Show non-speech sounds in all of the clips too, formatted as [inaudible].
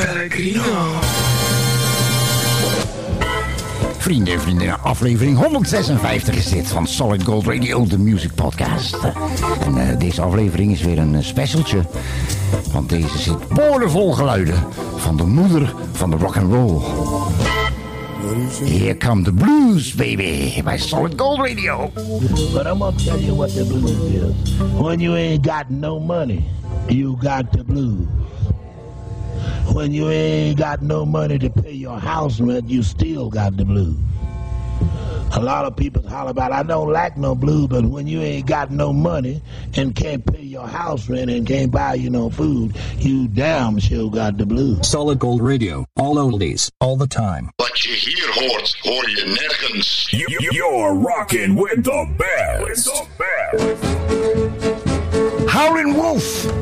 Pellegrino. Vrienden en vrienden, aflevering 156 is dit van Solid Gold Radio, de music podcast. En eh, deze aflevering is weer een uh, specialtje. Want deze zit boordevol geluiden van de moeder van de rock and roll. Here come the blues, baby, bij Solid Gold Radio. But I'm gonna tell you what the blues is. When you ain't got no money, you got the blues. When you ain't got no money to pay your house rent, you still got the blues. A lot of people holler about, I don't like no blues, but when you ain't got no money and can't pay your house rent and can't buy you no food, you damn sure got the blues. Solid Gold Radio. All oldies. All the time. Wat je hier hoort, hoor je nergens. You're rocking with the best. With the best. Howlin' Wolf.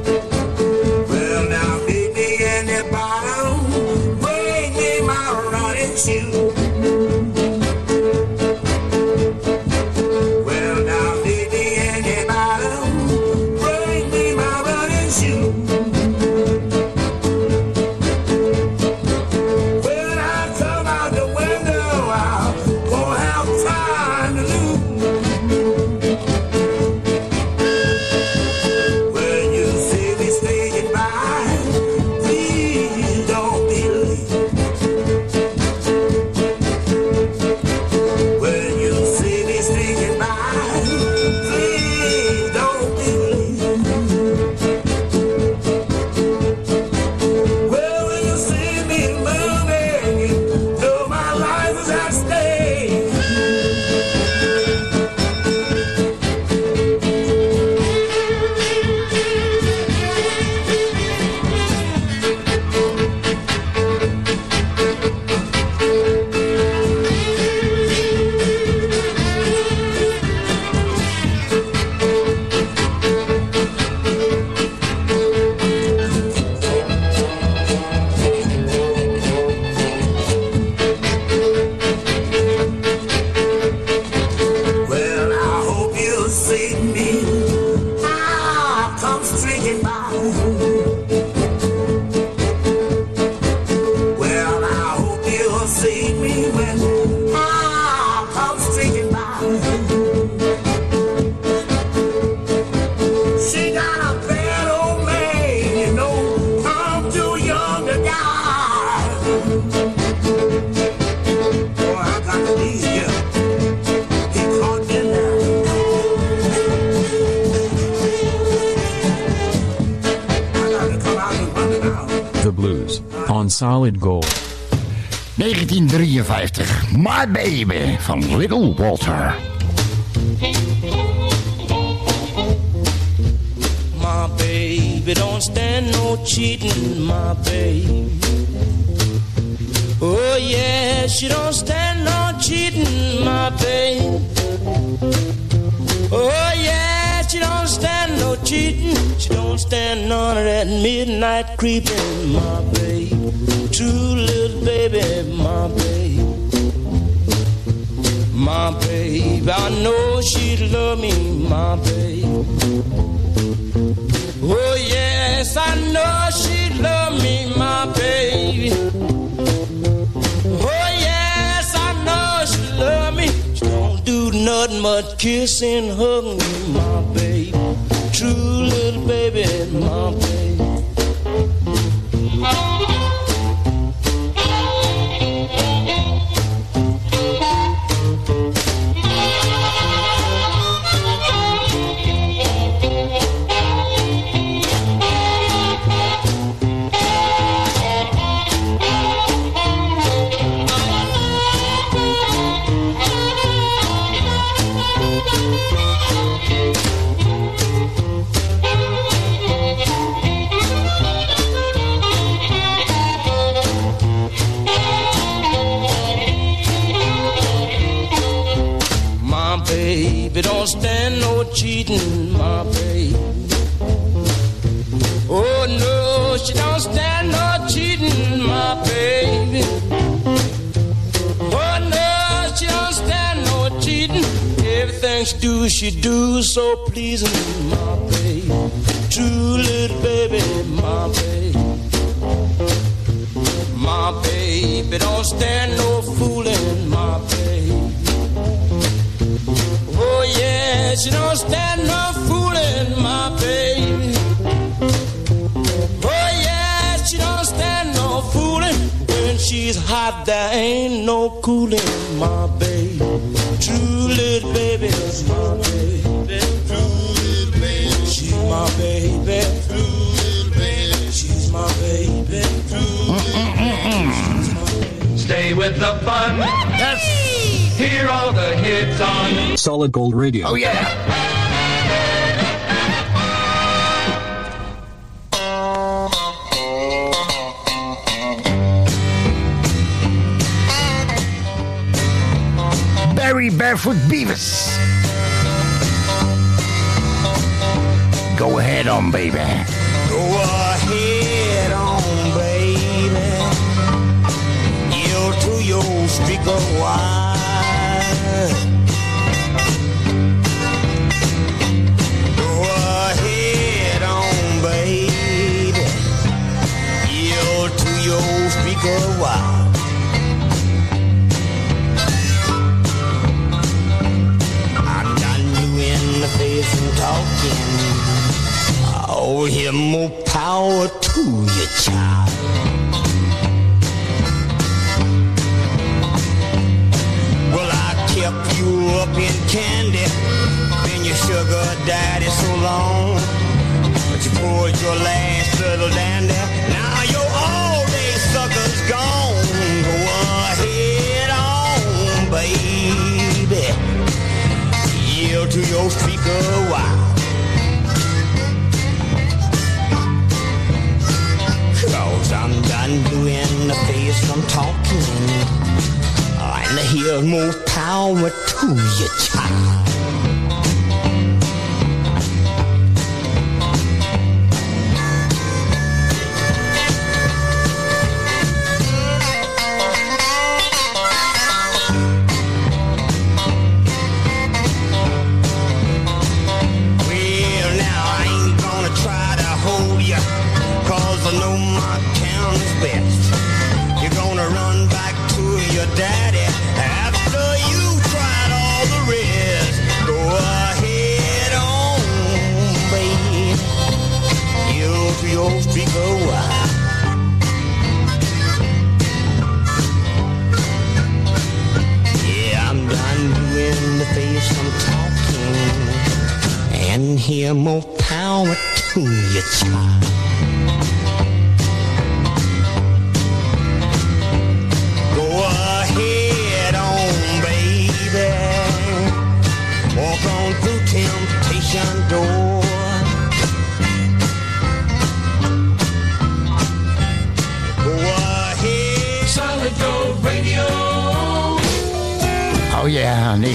Solid Gold. 1953, My Baby van Little Walter. My baby don't stand no cheating, my baby. Oh yeah, she don't stand no cheating, my baby. Oh yeah, she don't stand no cheating. She don't stand none of that midnight creeping, my baby. True little baby, my baby. My baby, I know she love me, my baby. Oh yes, I know she love me, my baby. Oh yes, I know she love me. She don't do nothing but kiss and hug me, my baby. True little baby, my baby. Cheating, my baby. Oh no, she don't stand no cheating, my baby. Oh no, she don't stand no cheating. Everything she do, she do so pleasing, my baby. True little baby, my baby. My baby don't stand no fooling, my baby. She don't stand no fooling, my baby. Oh yeah, she don't stand no fooling. When she's hot, there ain't no cooling, my baby. True little baby, is my baby. True little baby, she's my baby. True little baby, she's my baby. Stay with the fun. Yes. Hear all the hits on Solid Gold Radio. Oh yeah. Barry Barefoot Beavis. Go ahead on, baby. Go ahead on, baby. Yield to your streak of Oh, here more power to you, child. Well, I kept you up in candy, been your sugar daddy so long. But you poured your last little dandy. Now your all day sucker's gone. Go ahead on, baby. Yield to your streak of I'm done doing the face I'm talking. And here's more power to you, child. more power to your child.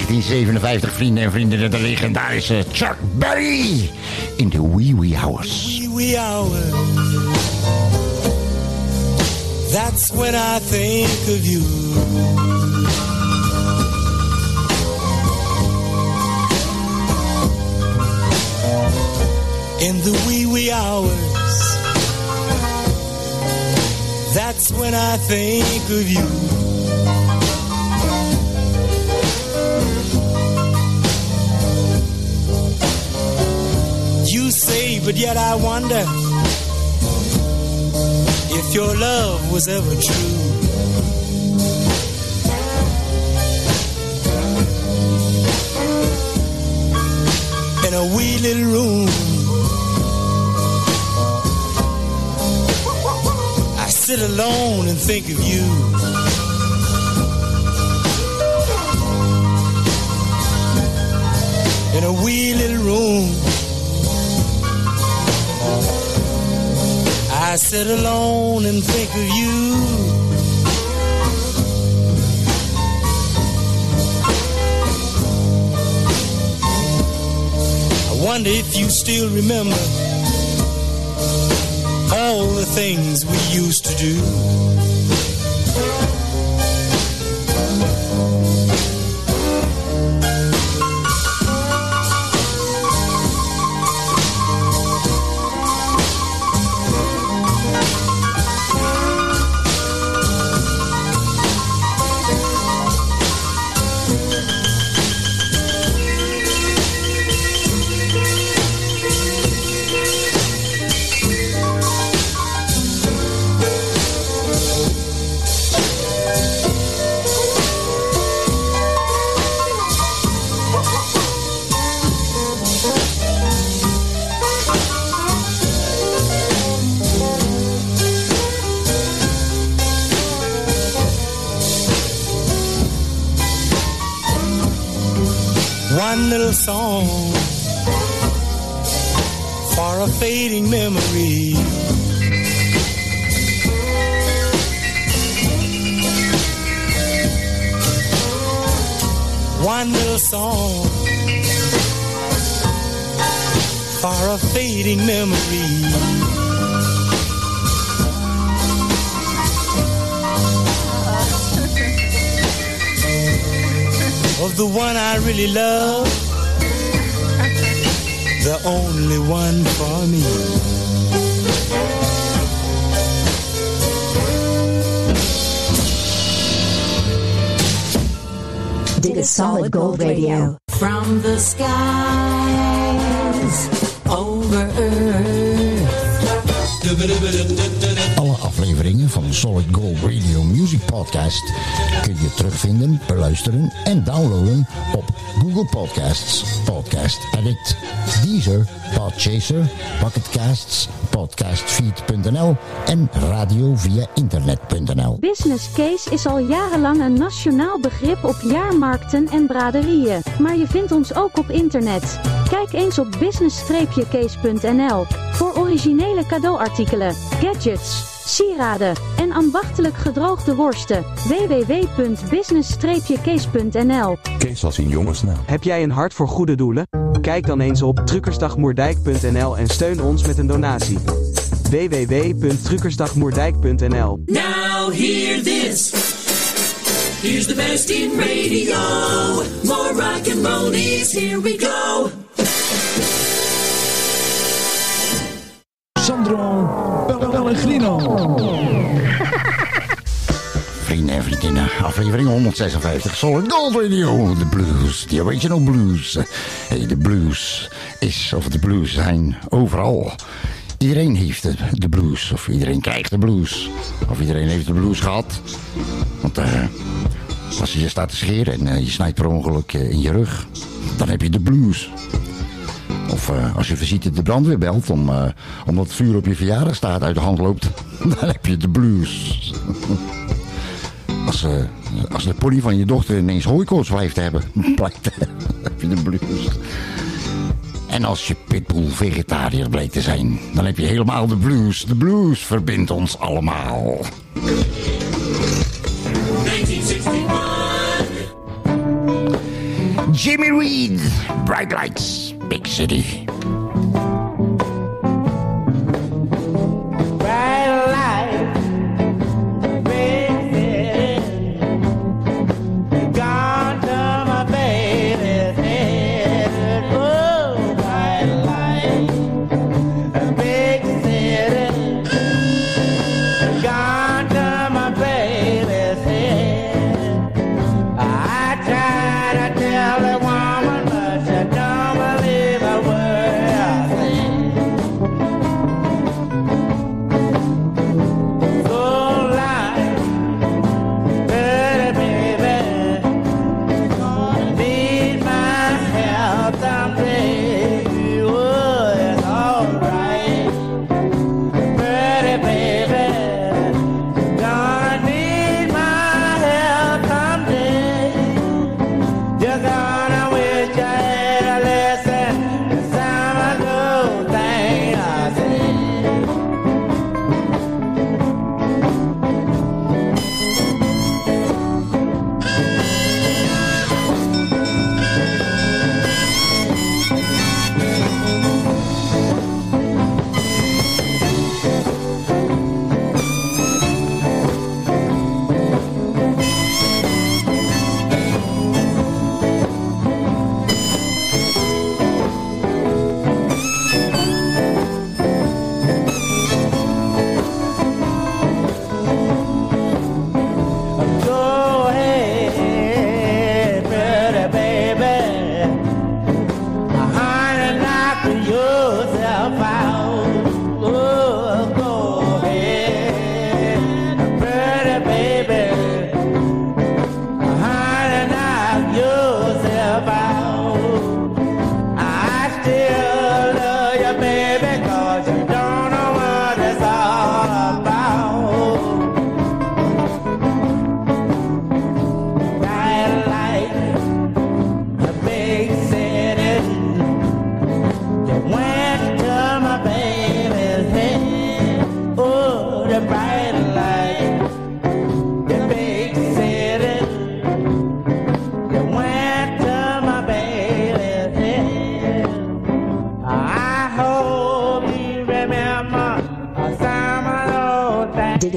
1957, vrienden en vrienden, de legendarische Chuck Berry in de wee wee hours. wee wee hour. That's when I think of you. In the wee wee hours. That's when I think of you. Say, but yet I wonder if your love was ever true. In a wee little room, I sit alone and think of you. In a wee little room. I sit alone and think of you. I wonder if you still remember all the things we used to do. Song for a fading memory. One little song for a fading memory. [laughs] Of the one I really love, the only one for me. Dit is Solid Gold Radio. From the skies over earth. Solid Gold Radio Music Podcast kun je terugvinden, beluisteren en downloaden op Google Podcasts, Podcast Addict, Deezer, Podchaser, Pocketcasts, podcastfeed.nl en radio via internet.nl. Business case is al jarenlang een nationaal begrip op jaarmarkten en braderieën. Maar je vindt ons ook op internet. Kijk eens op business-case.nl voor originele cadeauartikelen, gadgets, sieraden en ambachtelijk gedroogde worsten. www.business-case.nl Kees als een jonge snel. Heb jij een hart voor goede doelen? Kijk dan eens op truckersdagmoerdijk.nl en steun ons met een donatie. www.truckersdagmoerdijk.nl Now hear this. Here's the best in radio. More rock and rollies, here we go. Sandro Pellegrino. [laughs] Vrienden en vriendinnen, aflevering 156, Solid Gold de blues, de original blues. Hey, de blues is, of de blues zijn, overal. Iedereen heeft de, blues, of iedereen krijgt de blues. Of iedereen heeft de blues gehad. Want eh, als je je staat te scheren en eh, je snijdt per ongeluk eh, in je rug, dan heb je de blues. Of eh, als je visite de brandweer belt om, eh, omdat het vuur op je verjaardag staat uit de hand loopt, [laughs] dan heb je de blues. Als, eh, als de pony van je dochter ineens hooikoorts blijft hebben, [laughs] blijkt, heb je de blues. En als je pitbull vegetariër blijkt te zijn, dan heb je helemaal de blues. De blues verbindt ons allemaal. 1961. Jimmy Reed, Bright Lights, City.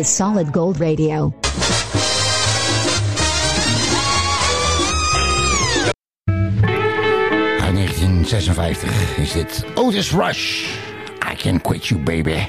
is Solid Gold Radio. Uit 1956 is it Otis Rush. I can quit you, baby.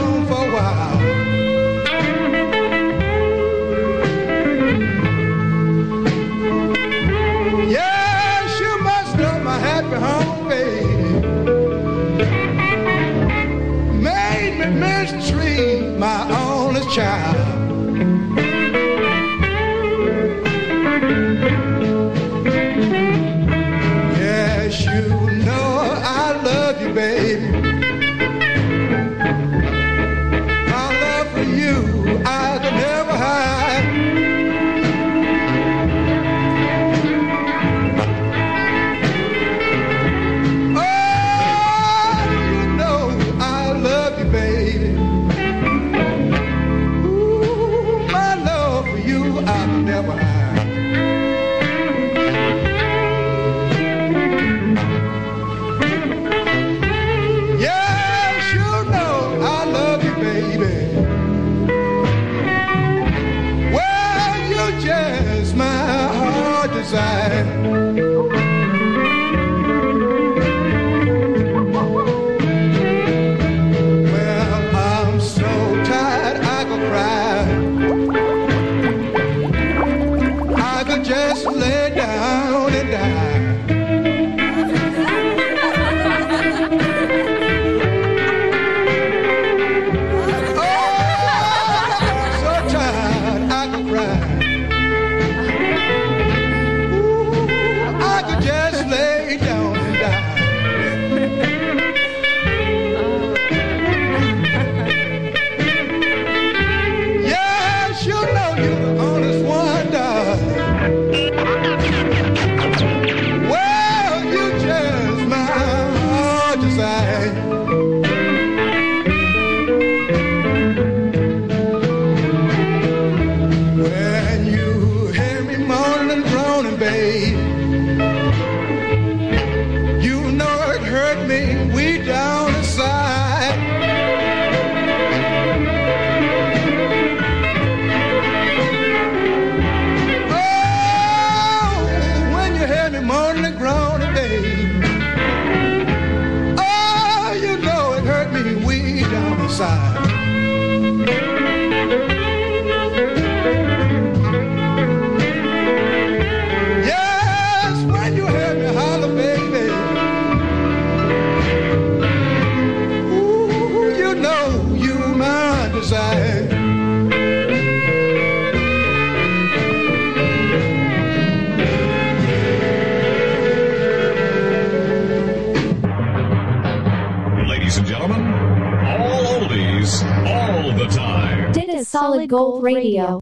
Gold Radio.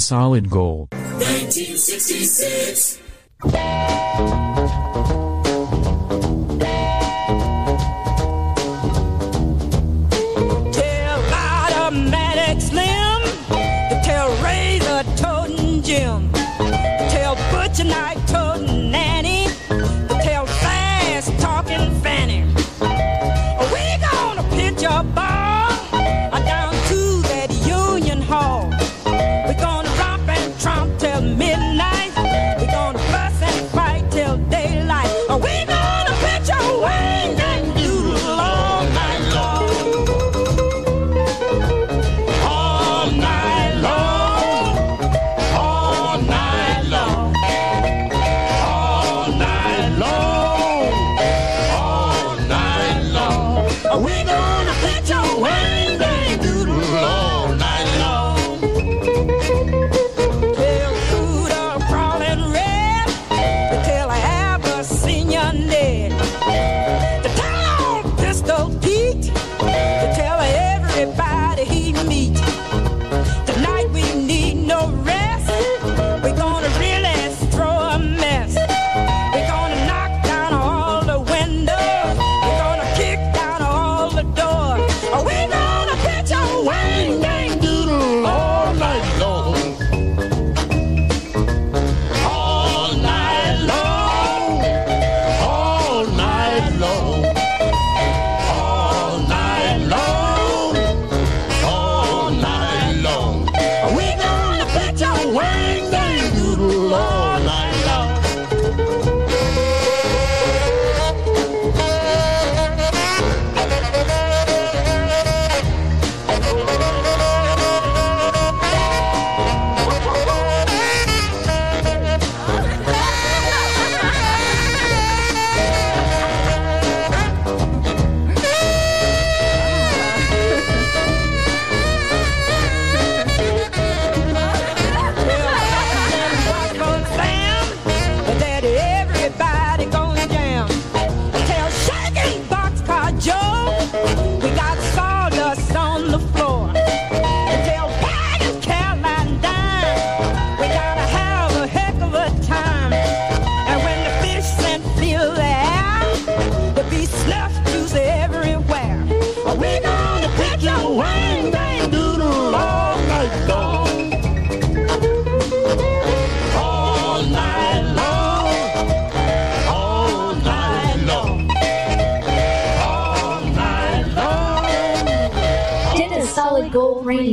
Solid Gold. 1966.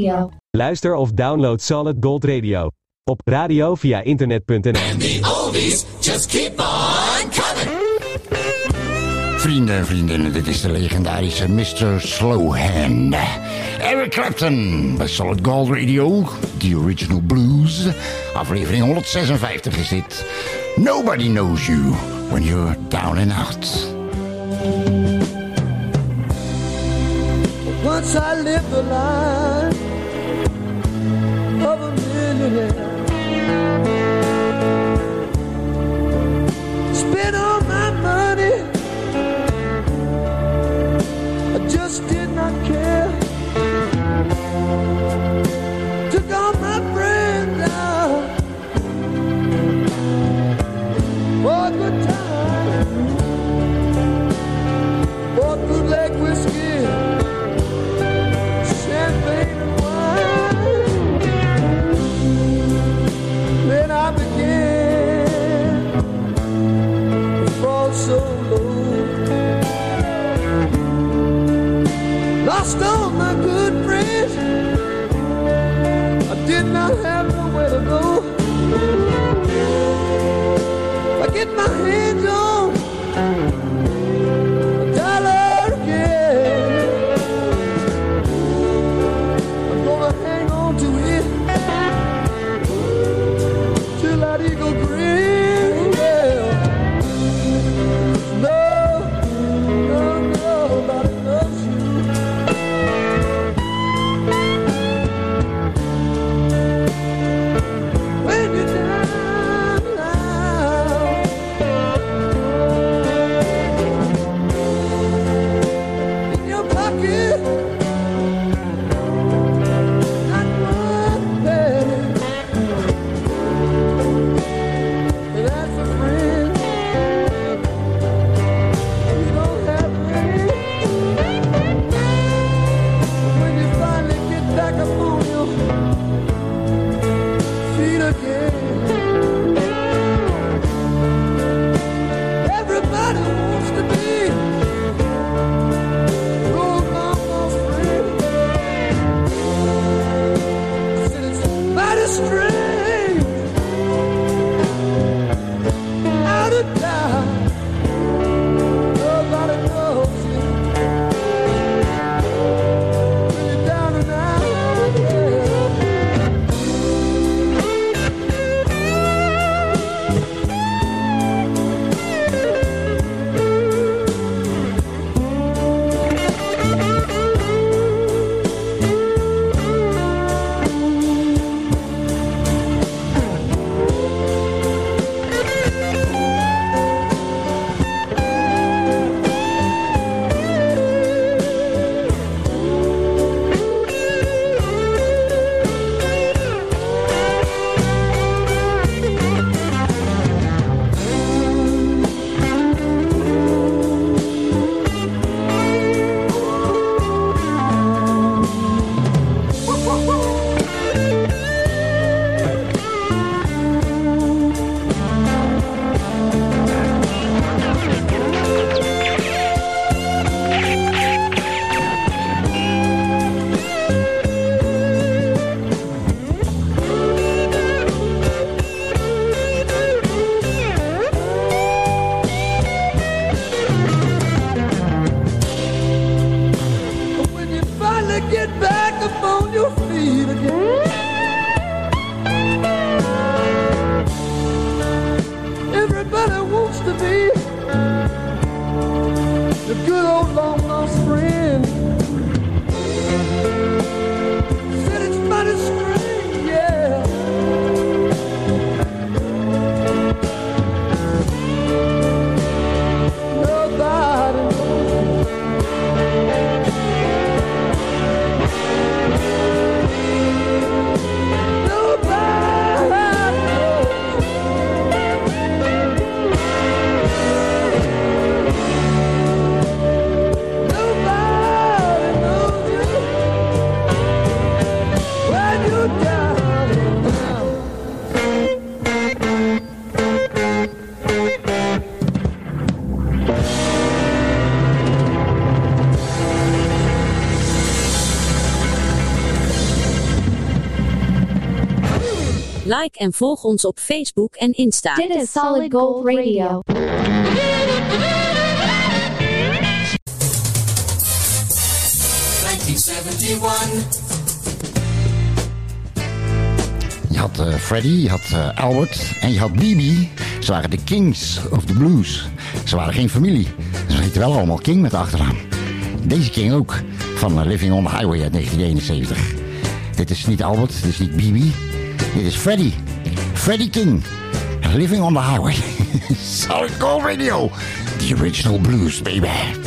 Radio. Luister of download Solid Gold Radio. Op radio via internet.nl. The oldies just keep on coming. Vrienden en vriendinnen, dit is de legendarische Mr. Slowhand. Eric Clapton bij Solid Gold Radio, The Original Blues. Aflevering 156 is dit. Nobody knows you when you're down and out. Once I lived life of a millionaire. Spent all my money. I just did not care. I have nowhere to go. I get my hands en volg ons op Facebook en Insta. Dit is Solid Gold Radio. Je had eh, Freddie, je had eh, Albert en je had Bibi. Ze waren de Kings of the Blues. Ze waren geen familie. Ze heten wel allemaal King met de achternaam. Deze King ook, van eh, Living on the Highway uit 1971. Dit is niet Albert, dit is niet Bibi. Dit is Freddie. Freddie King. Living on the Highway. [laughs] Solid Gold Radio. The original blues, baby.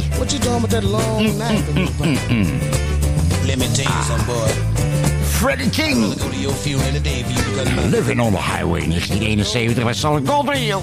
Freddie. What you doing with that long mm, knife in your mm, mm, pocket? Let me tell you ah. something, boy. Freddie King. I'd go to your funeral any day for you because my Living on the Highway 1971 bij Solid Gold Radio.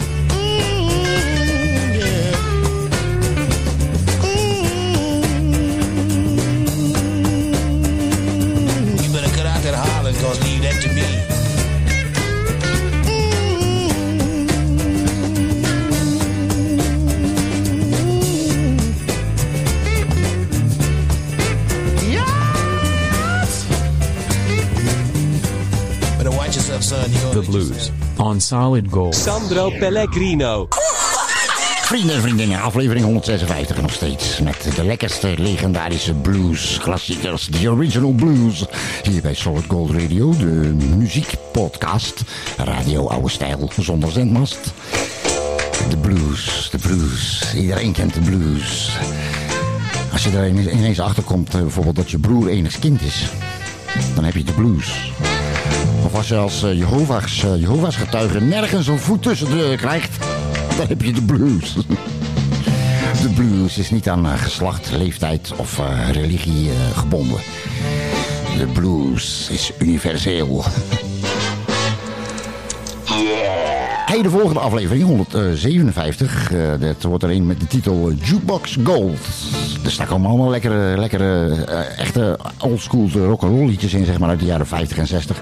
Blues. On Solid Gold. Sandro Pellegrino. Vrienden en vriendinnen, aflevering 156 nog steeds. Met de lekkerste legendarische blues klassiekers. The Original Blues. Hier bij Solid Gold Radio, de muziekpodcast. Radio Oude Stijl, zonder zendmast. De blues, de blues. Iedereen kent de blues. Als je er ineens achter komt, eh, bijvoorbeeld dat je broer enig kind is. Dan heb je de blues. Of als je als eh, Jehovah's, eh, Jehovah's getuige nergens een voet tussen de krijgt, dan heb je de blues. [laughs] De blues is niet aan eh, geslacht, leeftijd of religie gebonden. De blues is universeel. [laughs] Hey, de volgende aflevering, 157. eh, dat wordt er een met de titel Jukebox Gold. Er staan allemaal lekkere, lekkere echte oldschool rock'n'roll liedjes in, zeg maar, uit de jaren 50 en 60.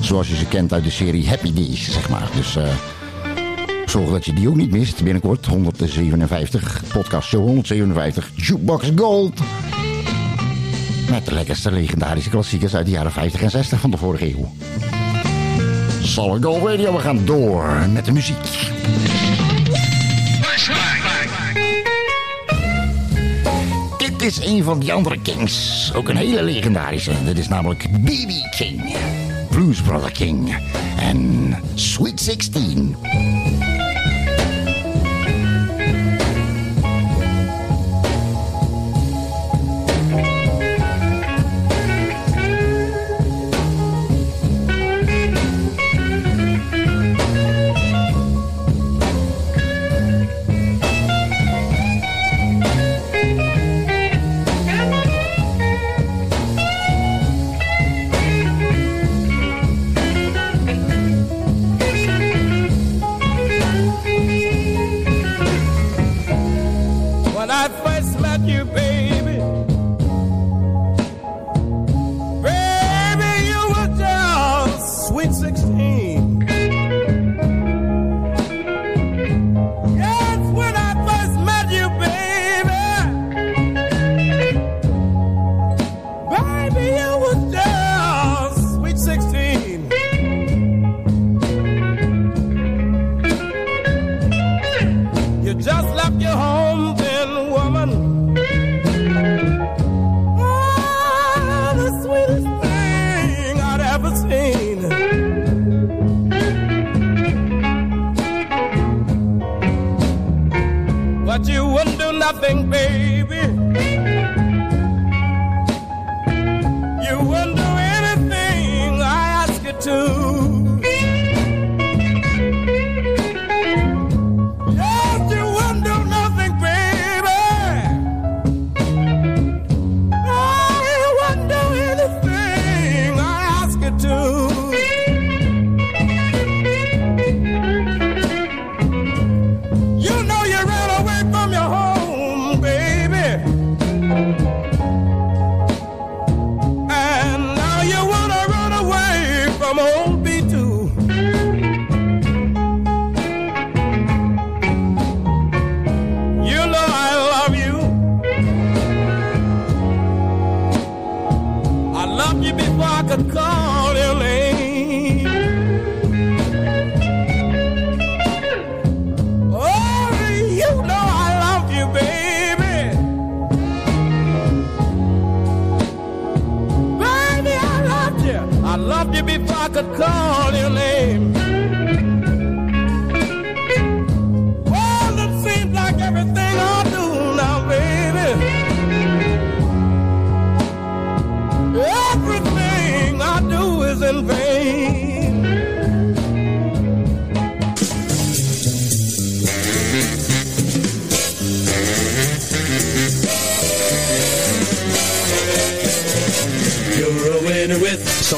Zoals je ze kent uit de serie Happy Days, zeg maar. Dus eh, zorg dat je die ook niet mist. Binnenkort 157, podcast show 157, Jukebox Gold. Met de lekkerste legendarische klassiekers uit de jaren 50 en 60 van de vorige eeuw. Solid Gold Radio, we gaan door met de muziek. Dit is een van die andere Kings. Ook een hele legendarische. Dit is namelijk B.B. King. Blues Brother King. and Sweet 16.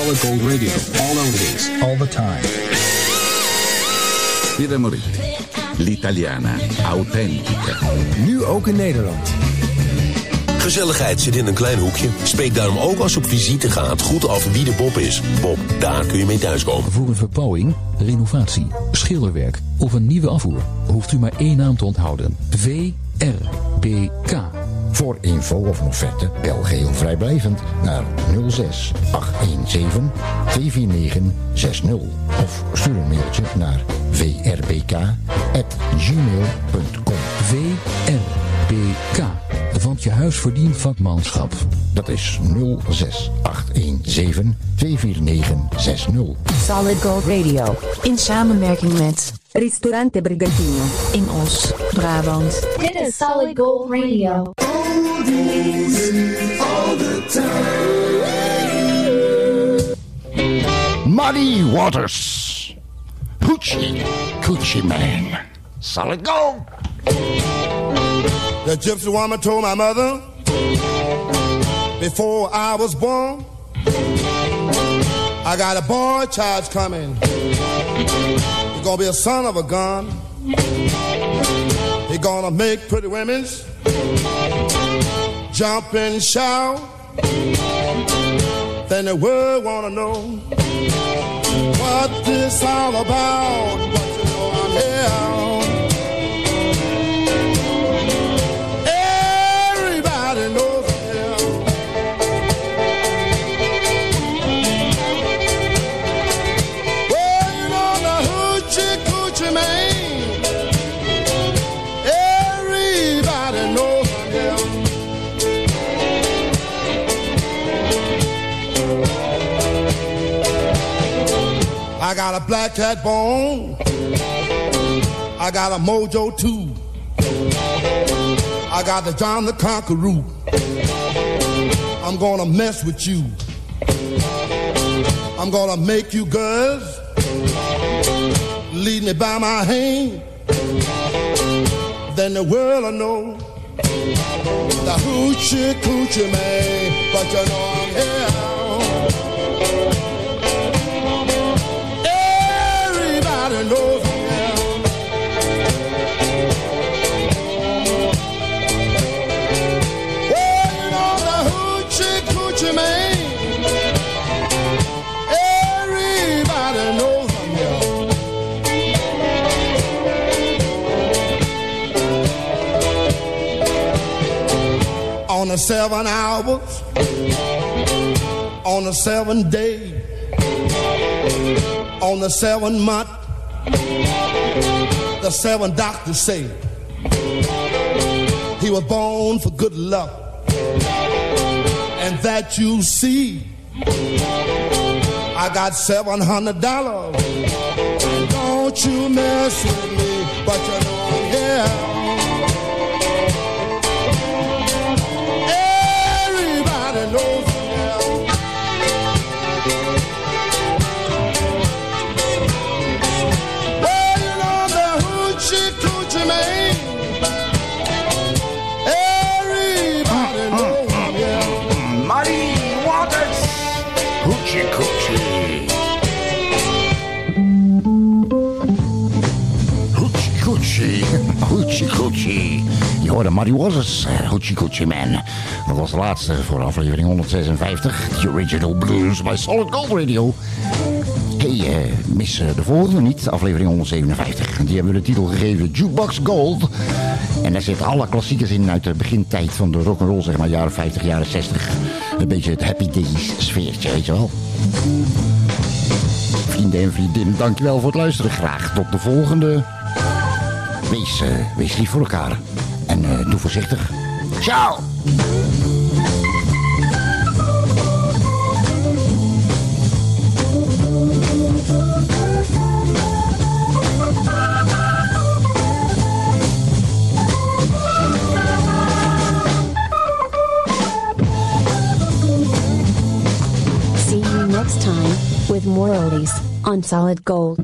Solid Gold Radio. All oldies. All the time. Pieter Marie. L'Italiana. Authentica. Nu ook in Nederland. Gezelligheid zit in een klein hoekje. Spreek daarom ook als je op visite gaat goed af wie de Bob is. Bob, daar kun je mee thuiskomen. Voor een verbouwing, renovatie, schilderwerk of een nieuwe afvoer hoeft u maar één naam te onthouden. VRBK. Voor info of offerte bel geheel vrijblijvend naar 06 817 249 60 of stuur een mailtje naar vrbk@gmail.com. VRBK. Want je huis verdient vakmanschap. Dat is 06 817 249 60. Solid Gold Radio. In samenwerking met Ristorante Brigantino. In Os, Brabant. Dit is Solid Gold Radio. All the time. Muddy Waters. Hoochie Coochie Man. Solid gold. The gypsy woman told my mother before I was born, I got a boy child coming. He's gonna be a son of a gun. He's gonna make pretty women's jump and shout. Then the world wanna know what this all about. But you know I'm here. I got a black cat bone. I got a mojo too. I got the John the Conqueror. I'm gonna mess with you. I'm gonna make you girls lead me by my hand. Then the world will know the hoochie coochie man. But you know I'm here. The hoochie coochie man. Everybody knows. On the seven hours, on the seven day, on the seven month, the seven doctors say he was born for good luck, and that you see. I got seven hundred dollars. Don't you mess with me, but you know I'm Muddy Waters. eh, Hoochie coochie man. Dat was de laatste voor aflevering 156. The Original Blues bij Solid Gold Radio. Hey, eh, mis eh, de volgende niet, aflevering 157. Die hebben we de titel gegeven Jukebox Gold. En daar zitten alle klassiekers in uit de begintijd van de rock'n'roll, zeg maar, jaren 50, jaren 60. Een beetje het Happy Days sfeertje, weet je wel. Vrienden en vriendinnen, dankjewel voor het luisteren. Graag tot de volgende. Wees, eh, wees lief voor elkaar. En eh, doe voorzichtig. Ciao! See you next time with more oldies on Solid Gold.